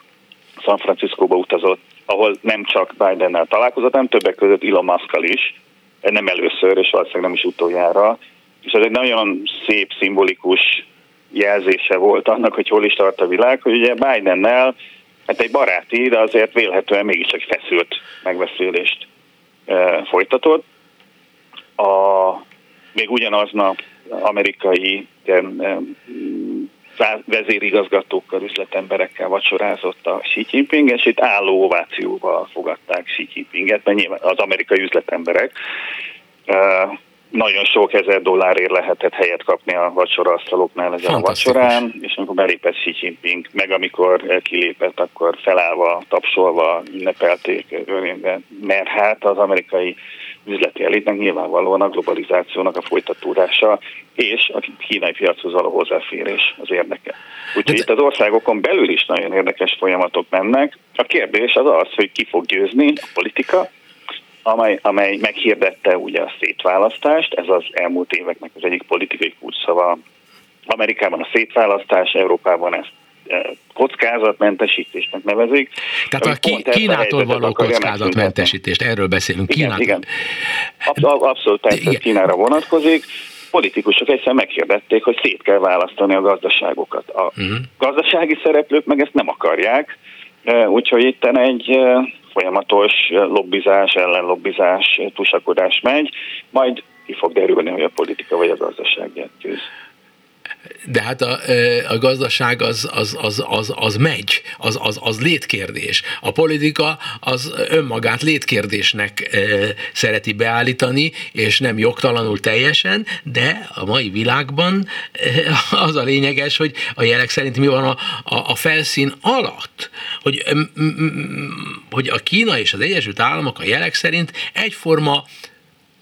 San Franciscóba utazott, ahol nem csak Bidennel találkozott, hanem többek között Elon musk is, nem először, és valószínűleg nem is utoljára. És ez egy nagyon szép, szimbolikus jelzése volt annak, hogy hol is tart a világ, hogy ugye Bidennel hát egy baráti, de azért vélhetően mégiscsak feszült megbeszélést e, folytatott. A, még ugyanaznap amerikai e, vezérigazgatókkal, üzletemberekkel vacsorázott a Xi Jinping, és itt álló ovációval fogadták Xi Jinpinget, mert nyilván az amerikai üzletemberek nagyon sok ezer dollárért lehetett helyet kapni a vacsoraasztaloknál ezen a vacsorán, és amikor belépett Xi Jinping, meg amikor kilépett, akkor felállva, tapsolva ünnepelték, mert hát az amerikai üzleti elitnek nyilvánvalóan a globalizációnak a folytatódása és a kínai piachoz való hozzáférés az érdeke. Úgyhogy itt az országokon belül is nagyon érdekes folyamatok mennek. A kérdés az az, hogy ki fog győzni, a politika, amely, amely meghirdette ugye a szétválasztást, ez az elmúlt éveknek az egyik politikai kulcsszava. Amerikában a szétválasztás, Európában ezt e, kockázatmentesítésnek nevezik. Tehát a ki, Kínától való kockázatmentesítést, erről beszélünk. Igen, Kínától. igen. Abszolút, abszolút tehát Kínára vonatkozik. Politikusok egyszer meghirdették, hogy szét kell választani a gazdaságokat. A uh-huh. gazdasági szereplők meg ezt nem akarják, e, úgyhogy itt egy e, folyamatos lobbizás, ellenlobbizás, tusakodás megy, majd ki fog derülni, hogy a politika vagy a gazdaság győz de hát a, a gazdaság az, az, az, az, az megy, az, az, az létkérdés. A politika az önmagát létkérdésnek e, szereti beállítani, és nem jogtalanul teljesen, de a mai világban e, az a lényeges, hogy a jelek szerint mi van a, a, a felszín alatt, hogy, hogy a Kína és az Egyesült Államok a jelek szerint egyforma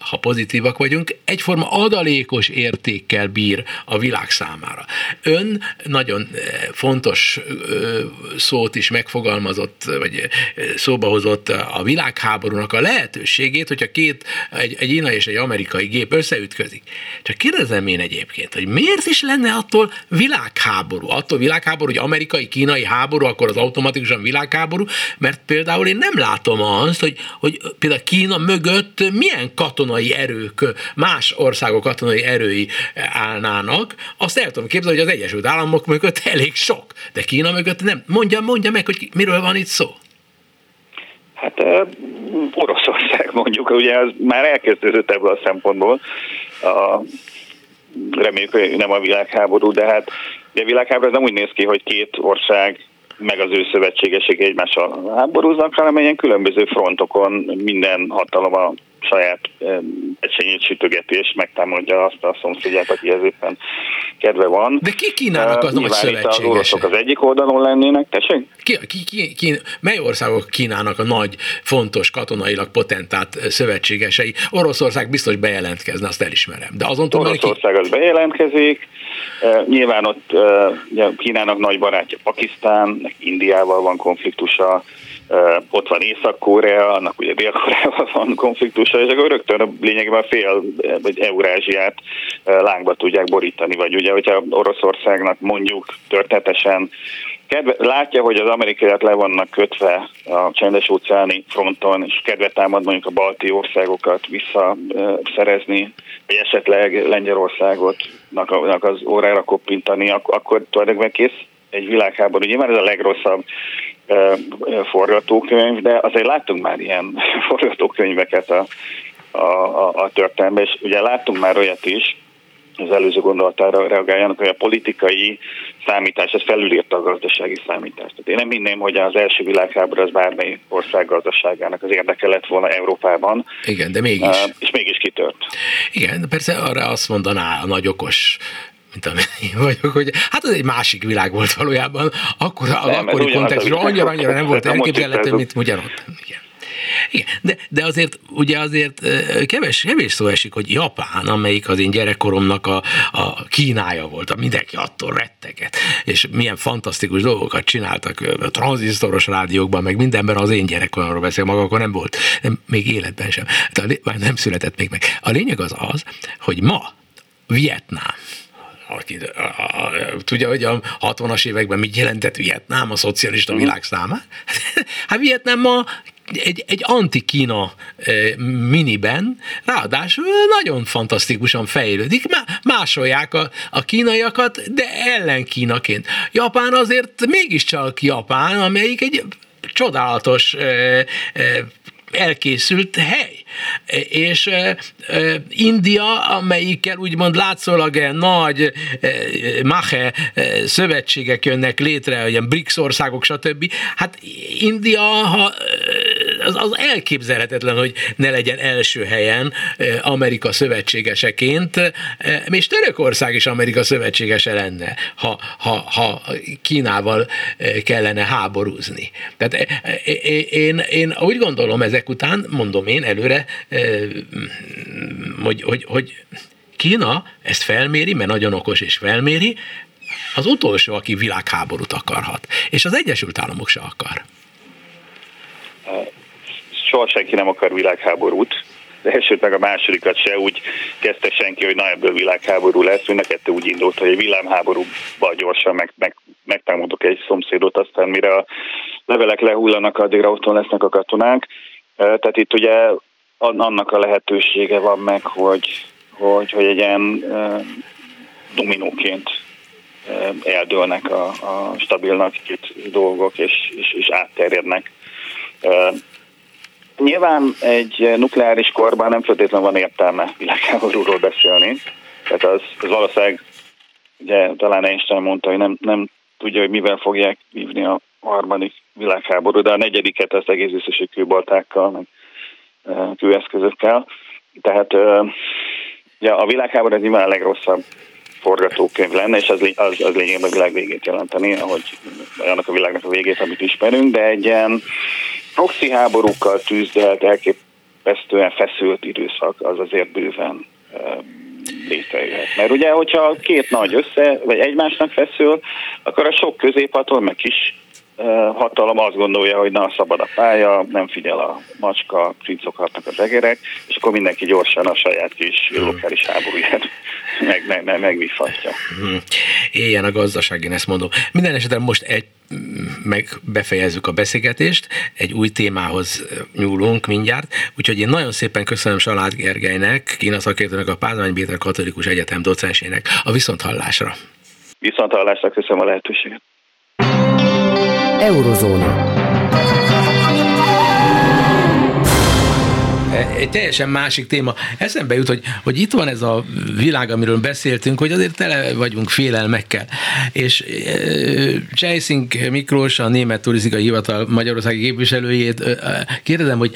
ha pozitívak vagyunk, egyforma adalékos értékkel bír a világ számára. Ön nagyon eh, fontos eh, szót is megfogalmazott, vagy eh, szóba hozott a világháborúnak a lehetőségét, hogyha két, egy, egy ina és egy amerikai gép összeütközik. Csak kérdezem én egyébként, hogy miért is lenne attól világháború? Attól világháború, hogy amerikai-kínai háború, akkor az automatikusan világháború, mert például én nem látom azt, hogy, hogy például Kína mögött milyen katonai katonai erők, más országok katonai erői állnának, azt el tudom képzelni, hogy az Egyesült Államok mögött elég sok, de Kína mögött nem. Mondja, mondja meg, hogy miről van itt szó. Hát Oroszország mondjuk, ugye ez már elkezdődött ebből a szempontból. A, reméljük, hogy nem a világháború, de hát a világháború ez nem úgy néz ki, hogy két ország meg az ő szövetségesek egymással háborúznak, hanem ilyen különböző frontokon minden hatalom a saját egységét sütögeti és megtámadja azt a szomszédját, aki ez éppen kedve van. De ki Kínának az nagy szövetségese? Az oroszok az egyik oldalon lennének, tessék? Ki, ki, ki, ki, mely országok Kínának a nagy, fontos, katonailag potentát szövetségesei? Oroszország biztos bejelentkezne, azt elismerem. De azon túl Oroszország ki... az bejelentkezik, nyilván ott Kínának nagy barátja Pakisztán, Indiával van konfliktusa, ott van Észak-Korea, annak ugye Dél-Koreával van konfliktusa, és akkor rögtön lényegében fél, vagy Eurázsiát lángba tudják borítani, vagy ugye, hogyha Oroszországnak mondjuk történetesen kedve, látja, hogy az amerikaiak le vannak kötve a csendes óceáni fronton, és kedve támad mondjuk a balti országokat visszaszerezni, vagy esetleg Lengyelországot az órára koppintani, akkor tulajdonképpen kész egy világháború. Nyilván ez a legrosszabb forgatókönyv, de azért láttunk már ilyen forgatókönyveket a, a, a, a történelemben, és ugye láttunk már olyat is, az előző gondolatára reagáljanak, hogy a politikai számítás, ez felülírta a gazdasági számítást. Tehát én nem hinném, hogy az első világháború az bármely ország gazdaságának az érdeke lett volna Európában. Igen, de mégis. És mégis kitört. Igen, persze arra azt mondaná a nagy okos mint amennyi vagyok, hogy hát az egy másik világ volt valójában, akkor nem, akkori kontextusban annyira, annyira nem volt elképzelhető, mint ugyanott. Igen. Igen, de, de azért ugye azért keves, kevés szó esik, hogy Japán, amelyik az én gyerekkoromnak a, a Kínája volt, a mindenki attól retteget, és milyen fantasztikus dolgokat csináltak a tranzisztoros rádiókban, meg mindenben az én gyerekkoromról beszél, maga akkor nem volt, nem, még életben sem, de nem született még meg. A lényeg az az, hogy ma Vietnám, aki, a, a, a, tudja, hogy a 60-as években mit jelentett Vietnám a szocialista mhm. világ számára? Hát Vietnám ma egy, egy anti-Kína e, miniben, ráadásul nagyon fantasztikusan fejlődik, másolják a, a kínaiakat, de ellen Kínaként. Japán azért mégiscsak Japán, amelyik egy csodálatos e, e, elkészült hely. És India, amelyikkel úgymond látszólag nagy mache szövetségek jönnek létre, olyan BRICS országok, stb. Hát India, ha az, az elképzelhetetlen, hogy ne legyen első helyen Amerika szövetségeseként, és Törökország is Amerika szövetségese lenne, ha, ha, ha Kínával kellene háborúzni. Tehát én, én úgy gondolom ezek után, mondom én előre, hogy, hogy, hogy Kína ezt felméri, mert nagyon okos és felméri, az utolsó, aki világháborút akarhat. És az Egyesült Államok se akar soha senki nem akar világháborút, de elsőt meg a másodikat se. Úgy kezdte senki, hogy na ebből világháború lesz, mind a kettő úgy indult, hogy egy villámháborúba gyorsan meg, meg, megtámadok egy szomszédot, aztán mire a levelek lehullanak, addigra otthon lesznek a katonák. Tehát itt ugye annak a lehetősége van meg, hogy, hogy, hogy egy ilyen dominóként eldőlnek a, a stabilnak itt dolgok, és, és, és átterjednek Nyilván egy nukleáris korban nem feltétlenül van értelme világháborúról beszélni. Tehát az, az valószínűleg, ugye talán Einstein mondta, hogy nem, nem tudja, hogy mivel fogják vívni a harmadik világháború, de a negyediket az egész biztos, hogy kőbaltákkal, meg e, kőeszközökkel. Tehát ugye a világháború az nyilván a legrosszabb forgatókönyv lenne, és az, az, az lényegében a világ végét jelenteni, ahogy annak a világnak a végét, amit ismerünk, de egy ilyen proxy háborúkkal tűzdelt, elkép, elképesztően feszült időszak az azért bőven létrejöhet. Mert ugye, hogyha két nagy össze, vagy egymásnak feszül, akkor a sok középhatalom, meg kis hatalom azt gondolja, hogy na, szabad a pálya, nem figyel a macska, cincokhatnak az egerek, és akkor mindenki gyorsan a saját kis hmm. lokális háborúját meg, meg, meg, megvifatja. Hmm. Éljen a gazdaság, én ezt mondom. Minden esetre most egy meg befejezzük a beszélgetést, egy új témához nyúlunk mindjárt, úgyhogy én nagyon szépen köszönöm Salád Gergelynek, Kína szakértőnek, a Pázmány Péter Katolikus Egyetem docensének a viszonthallásra. Viszonthallásra köszönöm a lehetőséget. Eurozóna. Egy teljesen másik téma. Eszembe jut, hogy, hogy itt van ez a világ, amiről beszéltünk, hogy azért tele vagyunk félelmekkel. És Csejszink Miklós, a Német Turisztikai Hivatal Magyarországi képviselőjét kérdezem, hogy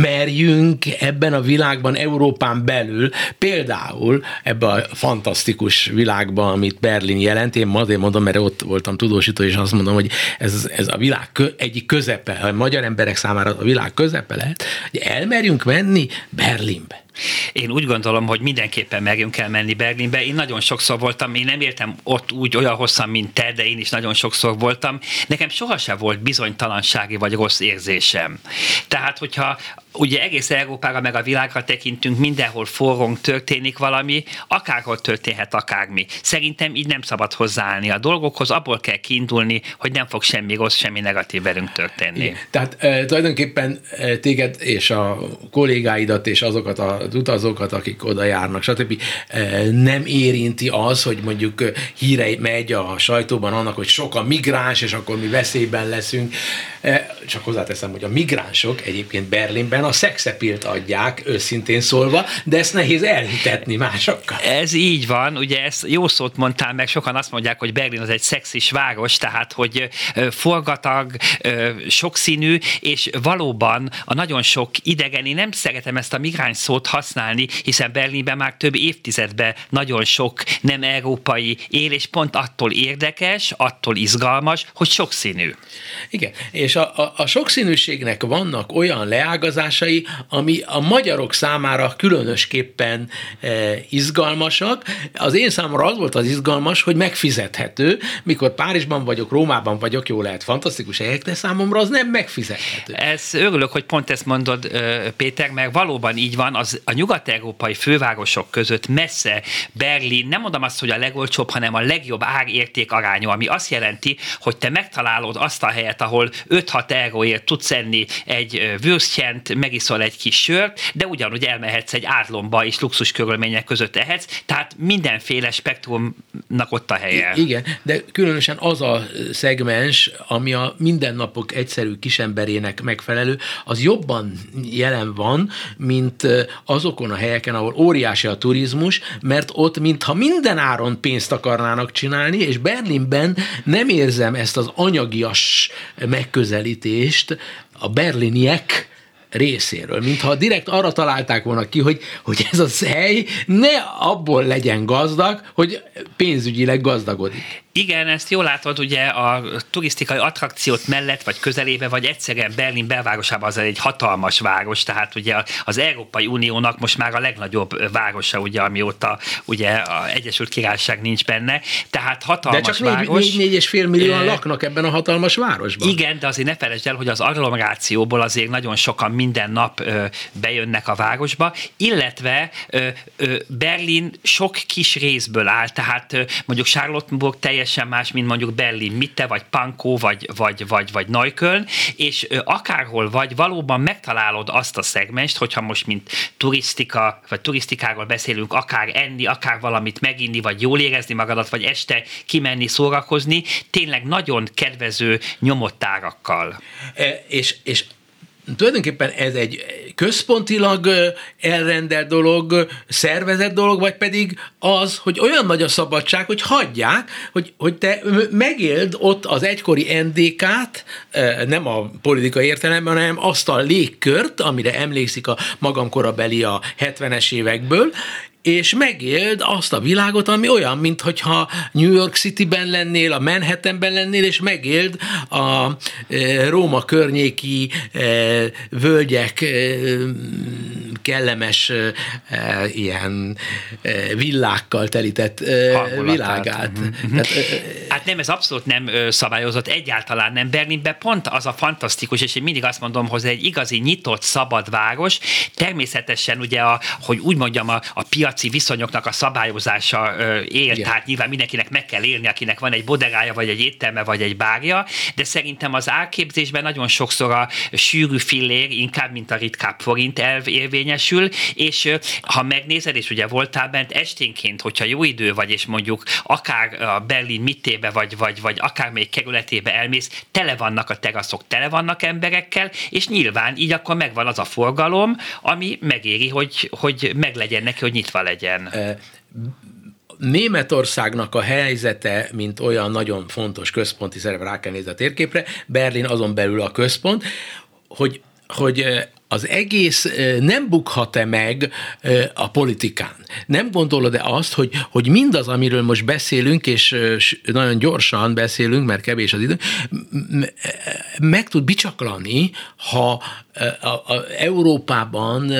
merjünk ebben a világban, Európán belül, például ebben a fantasztikus világban, amit Berlin jelent, én azért mondom, mert ott voltam tudósító, és azt mondom, hogy ez, ez a világ kö, egyik közepe, a magyar emberek számára a világ közepe lehet, hogy elmerjünk menni menni Berlinbe. Én úgy gondolom, hogy mindenképpen megyünk kell menni Berlinbe. Én nagyon sokszor voltam, én nem értem ott úgy olyan hosszan, mint te, de én is nagyon sokszor voltam. Nekem sohasem volt bizonytalansági vagy rossz érzésem. Tehát, hogyha ugye egész Európára meg a világra tekintünk, mindenhol forrong történik valami, akárhol történhet akármi. Szerintem így nem szabad hozzáállni a dolgokhoz, abból kell kiindulni, hogy nem fog semmi rossz, semmi negatív velünk történni. Igen. Tehát e, tulajdonképpen e, téged és a kollégáidat és azokat az utazókat, akik oda járnak, stb. E, nem érinti az, hogy mondjuk híre megy a sajtóban annak, hogy sok a migráns, és akkor mi veszélyben leszünk. E, csak hozzáteszem, hogy a migránsok egyébként Berlinben a szexepilt adják, őszintén szólva, de ezt nehéz elhitetni másokkal. Ez így van, ugye ezt jó szót mondtál meg, sokan azt mondják, hogy Berlin az egy szexis város, tehát hogy forgatag, sokszínű, és valóban a nagyon sok idegen, én nem szeretem ezt a migráns szót használni, hiszen Berlinben már több évtizedben nagyon sok nem európai él, és pont attól érdekes, attól izgalmas, hogy sokszínű. Igen, és a, a, a sokszínűségnek vannak olyan leágazásai, ami a magyarok számára különösképpen e, izgalmasak. Az én számomra az volt az izgalmas, hogy megfizethető, mikor Párizsban vagyok, Rómában vagyok, jó lehet, fantasztikus helyek, de számomra az nem megfizethető. Ez örülök, hogy pont ezt mondod, Péter, mert valóban így van, az a nyugat-európai fővárosok között messze Berlin, nem mondom azt, hogy a legolcsóbb, hanem a legjobb ár-érték arányú, ami azt jelenti, hogy te megtalálod azt a helyet, ahol 5-6 euróért tudsz enni egy würstjent, megiszol egy kis sört, de ugyanúgy elmehetsz egy átlomba és luxus körülmények között ehetsz, tehát mindenféle spektrumnak ott a helye. I- igen, de különösen az a szegmens, ami a mindennapok egyszerű kisemberének megfelelő, az jobban jelen van, mint azokon a helyeken, ahol óriási a turizmus, mert ott mintha minden áron pénzt akarnának csinálni, és Berlinben nem érzem ezt az anyagias megközelítést, a berliniek részéről, mintha direkt arra találták volna ki, hogy, hogy ez a hely ne abból legyen gazdag, hogy pénzügyileg gazdagodik. Igen, ezt jól látod, ugye a turisztikai attrakciót mellett, vagy közelébe, vagy egyszerűen Berlin belvárosában az egy hatalmas város, tehát ugye az Európai Uniónak most már a legnagyobb városa, ugye, amióta ugye a Egyesült Királyság nincs benne, tehát hatalmas de csak város. 4,5 millióan laknak ebben a hatalmas városban. Igen, de azért ne felejtsd el, hogy az agglomerációból azért nagyon sokan minden nap ö, bejönnek a városba, illetve ö, ö, Berlin sok kis részből áll, tehát ö, mondjuk Charlottenburg teljes teljesen más, mint mondjuk Berlin Mitte, vagy Pankó, vagy, vagy, vagy, vagy Neukölln, és akárhol vagy, valóban megtalálod azt a szegmest, hogyha most mint turisztika, vagy turisztikáról beszélünk, akár enni, akár valamit meginni, vagy jól érezni magadat, vagy este kimenni, szórakozni, tényleg nagyon kedvező nyomott árakkal. E, és, és tulajdonképpen ez egy központilag elrendelt dolog, szervezett dolog, vagy pedig az, hogy olyan nagy a szabadság, hogy hagyják, hogy, hogy te megéld ott az egykori NDK-t, nem a politikai értelemben, hanem azt a légkört, amire emlékszik a magam korabeli a 70-es évekből, és megéld azt a világot, ami olyan, mintha New York City-ben lennél, a Manhattanben lennél, és megéld a Róma környéki völgyek kellemes ilyen villákkal telített világát. Mm-hmm. Tehát, hát nem, ez abszolút nem szabályozott, egyáltalán nem. Berlinben pont az a fantasztikus, és én mindig azt mondom, hogy egy igazi nyitott, szabad város. Természetesen ugye, a, hogy úgy mondjam, a, a piaci viszonyoknak a szabályozása él, Igen. tehát nyilván mindenkinek meg kell élni, akinek van egy bodegája, vagy egy étterme, vagy egy bárja, de szerintem az árképzésben nagyon sokszor a sűrű fillér, inkább, mint a ritkább forint elv érvényesül, és ha megnézed, és ugye voltál bent esténként, hogyha jó idő vagy, és mondjuk akár a Berlin mittébe, vagy, vagy, vagy akár még kerületébe elmész, tele vannak a teraszok, tele vannak emberekkel, és nyilván így akkor megvan az a forgalom, ami megéri, hogy, hogy meglegyen neki, hogy nyitva legyen. Németországnak a helyzete, mint olyan nagyon fontos központi szerep, rá kell nézni a térképre, Berlin azon belül a központ, hogy hogy az egész nem bukhat-e meg a politikán? Nem gondolod-e azt, hogy, hogy mindaz, amiről most beszélünk, és nagyon gyorsan beszélünk, mert kevés az idő, meg tud bicsaklani, ha a, a Európában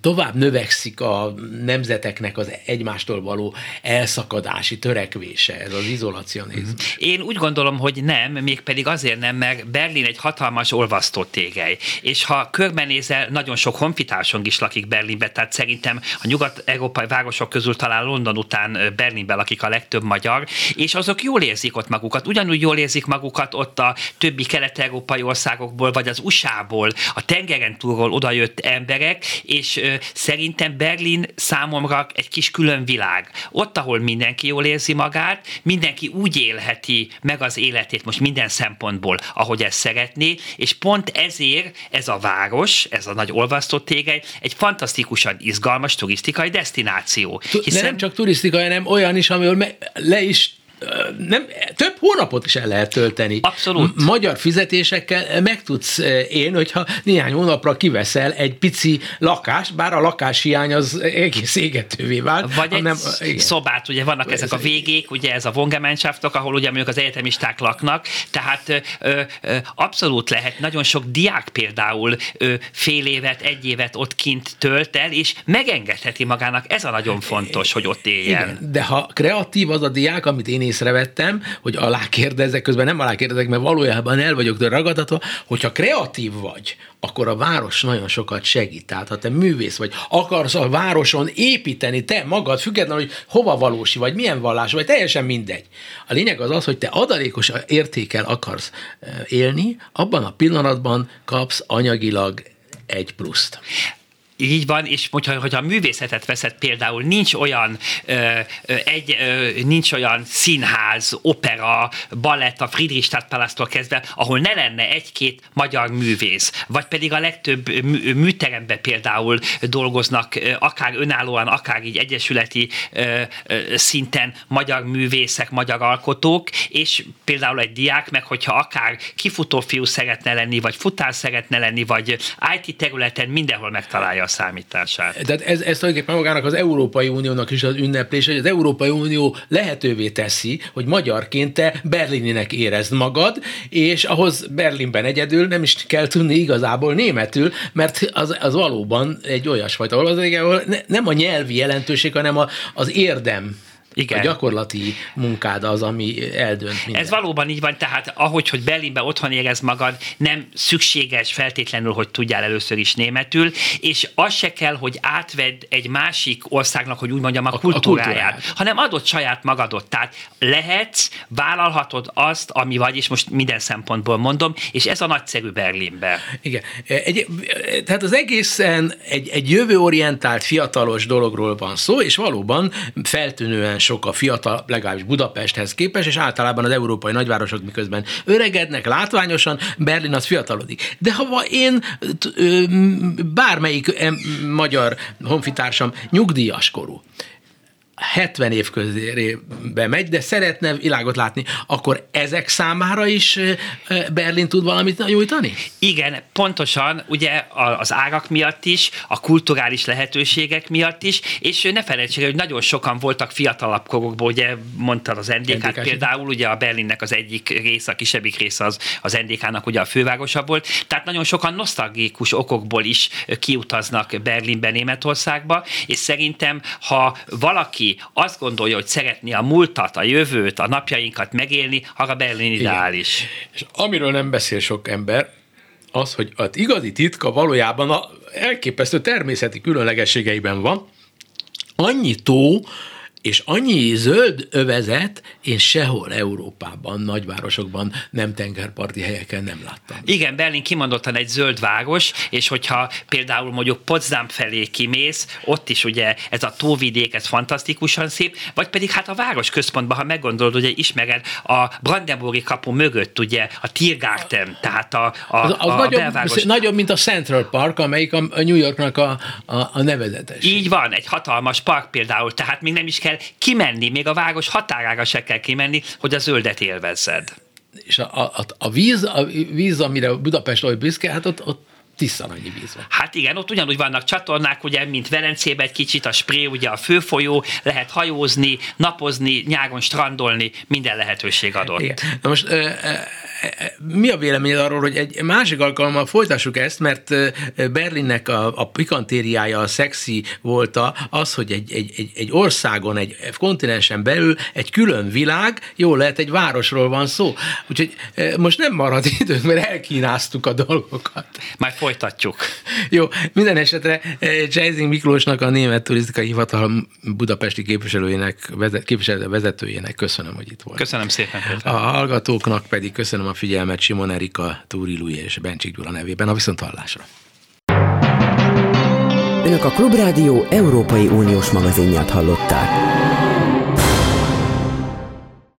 tovább növekszik a nemzeteknek az egymástól való elszakadási törekvése, ez az izolacionizmus. Én úgy gondolom, hogy nem, mégpedig azért nem, mert Berlin egy hatalmas olvasztó tégely, és ha körbenézel, nagyon sok honfitársunk is lakik Berlinben, tehát szerintem a nyugat-európai városok közül talán London után Berlinben lakik a legtöbb magyar, és azok jól érzik ott magukat. Ugyanúgy jól érzik magukat ott a többi kelet-európai országokból, vagy az USA-ból, a tengeren túlról odajött emberek, és szerintem Berlin számomra egy kis külön világ. Ott, ahol mindenki jól érzi magát, mindenki úgy élheti meg az életét most minden szempontból, ahogy ezt szeretné, és pont ezért ez a város, ez a nagy olvasztó tégely, egy fantasztikusan izgalmas turisztikai destináció. Hiszen... De nem csak turisztikai, hanem olyan is, amivel le is nem, több hónapot is el lehet tölteni. Abszolút. Magyar fizetésekkel meg tudsz élni, hogyha néhány hónapra kiveszel egy pici lakást, bár a lakáshiány az egész égetővé vált. Vagy hanem, egy igen. szobát, ugye vannak ez ezek a végék, ugye ez a vongemánsáftok, ahol ugye mondjuk az egyetemisták laknak, tehát ö, ö, abszolút lehet, nagyon sok diák például ö, fél évet, egy évet ott kint tölt el, és megengedheti magának, ez a nagyon fontos, hogy ott éljen. Igen, de ha kreatív az a diák, amit én észrevettem, hogy alákérdezek, közben nem alákérdezek, mert valójában el vagyok de ragadhatva, hogyha kreatív vagy, akkor a város nagyon sokat segít. Tehát ha te művész vagy, akarsz a városon építeni te magad, függetlenül, hogy hova valósi vagy, milyen vallás vagy, teljesen mindegy. A lényeg az az, hogy te adalékos értékel akarsz eh, élni, abban a pillanatban kapsz anyagilag egy pluszt. Így van, és hogyha, hogyha a művészetet veszed például, nincs olyan, ö, egy, ö, nincs olyan színház, opera, balett a Friedrichstadtpalasztól kezdve, ahol ne lenne egy-két magyar művész, vagy pedig a legtöbb mű, műteremben például dolgoznak, akár önállóan, akár így egyesületi ö, ö, szinten magyar művészek, magyar alkotók, és például egy diák meg, hogyha akár kifutófiú szeretne lenni, vagy futár szeretne lenni, vagy IT területen mindenhol megtalálja számítását. Tehát ez, ez tulajdonképpen magának az Európai Uniónak is az ünneplés, hogy az Európai Unió lehetővé teszi, hogy magyarként te berlininek érezd magad, és ahhoz Berlinben egyedül nem is kell tudni igazából németül, mert az, az valóban egy olyasfajta, ahol nem a nyelvi jelentőség, hanem a, az érdem igen. A gyakorlati munkád az, ami eldönt mindent. Ez valóban így van, tehát ahogy, hogy Berlinbe otthon érez magad, nem szükséges feltétlenül, hogy tudjál először is németül, és az se kell, hogy átvedd egy másik országnak, hogy úgy mondjam, a, a kultúráját, a kultúráját, hanem adott saját magadot. Tehát lehetsz, vállalhatod azt, ami vagy, és most minden szempontból mondom, és ez a nagyszerű Berlinbe. Igen. Egy, tehát az egészen egy, egy jövőorientált, fiatalos dologról van szó, és valóban feltűnően sok a fiatal, legalábbis Budapesthez képest, és általában az európai nagyvárosok miközben öregednek látványosan, Berlin az fiatalodik. De ha én bármelyik magyar honfitársam nyugdíjas korú, 70 év közébe megy, de szeretne világot látni, akkor ezek számára is Berlin tud valamit nyújtani? Igen, pontosan, ugye az árak miatt is, a kulturális lehetőségek miatt is, és ne felejtsék, hogy nagyon sokan voltak fiatalabb korokból, ugye mondtad az NDK-t például, ugye a Berlinnek az egyik része, a kisebbik része az, az NDK-nak ugye a fővárosa volt, tehát nagyon sokan nosztalgikus okokból is kiutaznak Berlinbe, Németországba, és szerintem, ha valaki azt gondolja, hogy szeretné a múltat, a jövőt, a napjainkat megélni, arra Berlin ideális. Igen. És amiről nem beszél sok ember, az, hogy az igazi titka valójában a elképesztő természeti különlegességeiben van, annyi tó, és annyi zöld övezet én sehol Európában, nagyvárosokban, nem tengerparti helyeken nem láttam. Igen, Berlin kimondottan egy zöld város, és hogyha például mondjuk Potsdam felé kimész, ott is ugye ez a tóvidék, ez fantasztikusan szép, vagy pedig hát a város központban, ha meggondolod, ugye ismered a Brandenburgi kapu mögött ugye a Tiergarten, tehát a, a, az, az a, nagyobb, belváros. Nagyobb, mint a Central Park, amelyik a, a New Yorknak a, a, a nevezetes. Így van, egy hatalmas park például, tehát még nem is kell kell kimenni, még a város határára se kell kimenni, hogy a zöldet élvezzed. És a, a, a víz, a víz, amire Budapest olyan büszke, hát ott, ott tiszta annyi víz van. Hát igen, ott ugyanúgy vannak csatornák, ugye, mint Velencében egy kicsit, a Spré, ugye a főfolyó, lehet hajózni, napozni, nyáron strandolni, minden lehetőség adott. Igen. Na most mi a véleményed arról, hogy egy másik alkalommal folytassuk ezt, mert Berlinnek a, a pikantériája, a szexi volt az, hogy egy, egy, egy, egy országon, egy kontinensen belül egy külön világ, jó lehet, egy városról van szó. Úgyhogy most nem marad időnk, mert elkínáztuk a dolgokat. Majd folytatjuk. Jó, minden esetre Csejzing Miklósnak, a Német Turisztikai Hivatal budapesti képviselőjének, képviselő vezetőjének köszönöm, hogy itt volt. Köszönöm szépen. A hallgatóknak pedig köszönöm a figyelmet Simon Erika, Túri Lui és Bencsik Gyula nevében. A viszonthallásra. Önök a Klubrádió Európai Uniós magazinját hallották.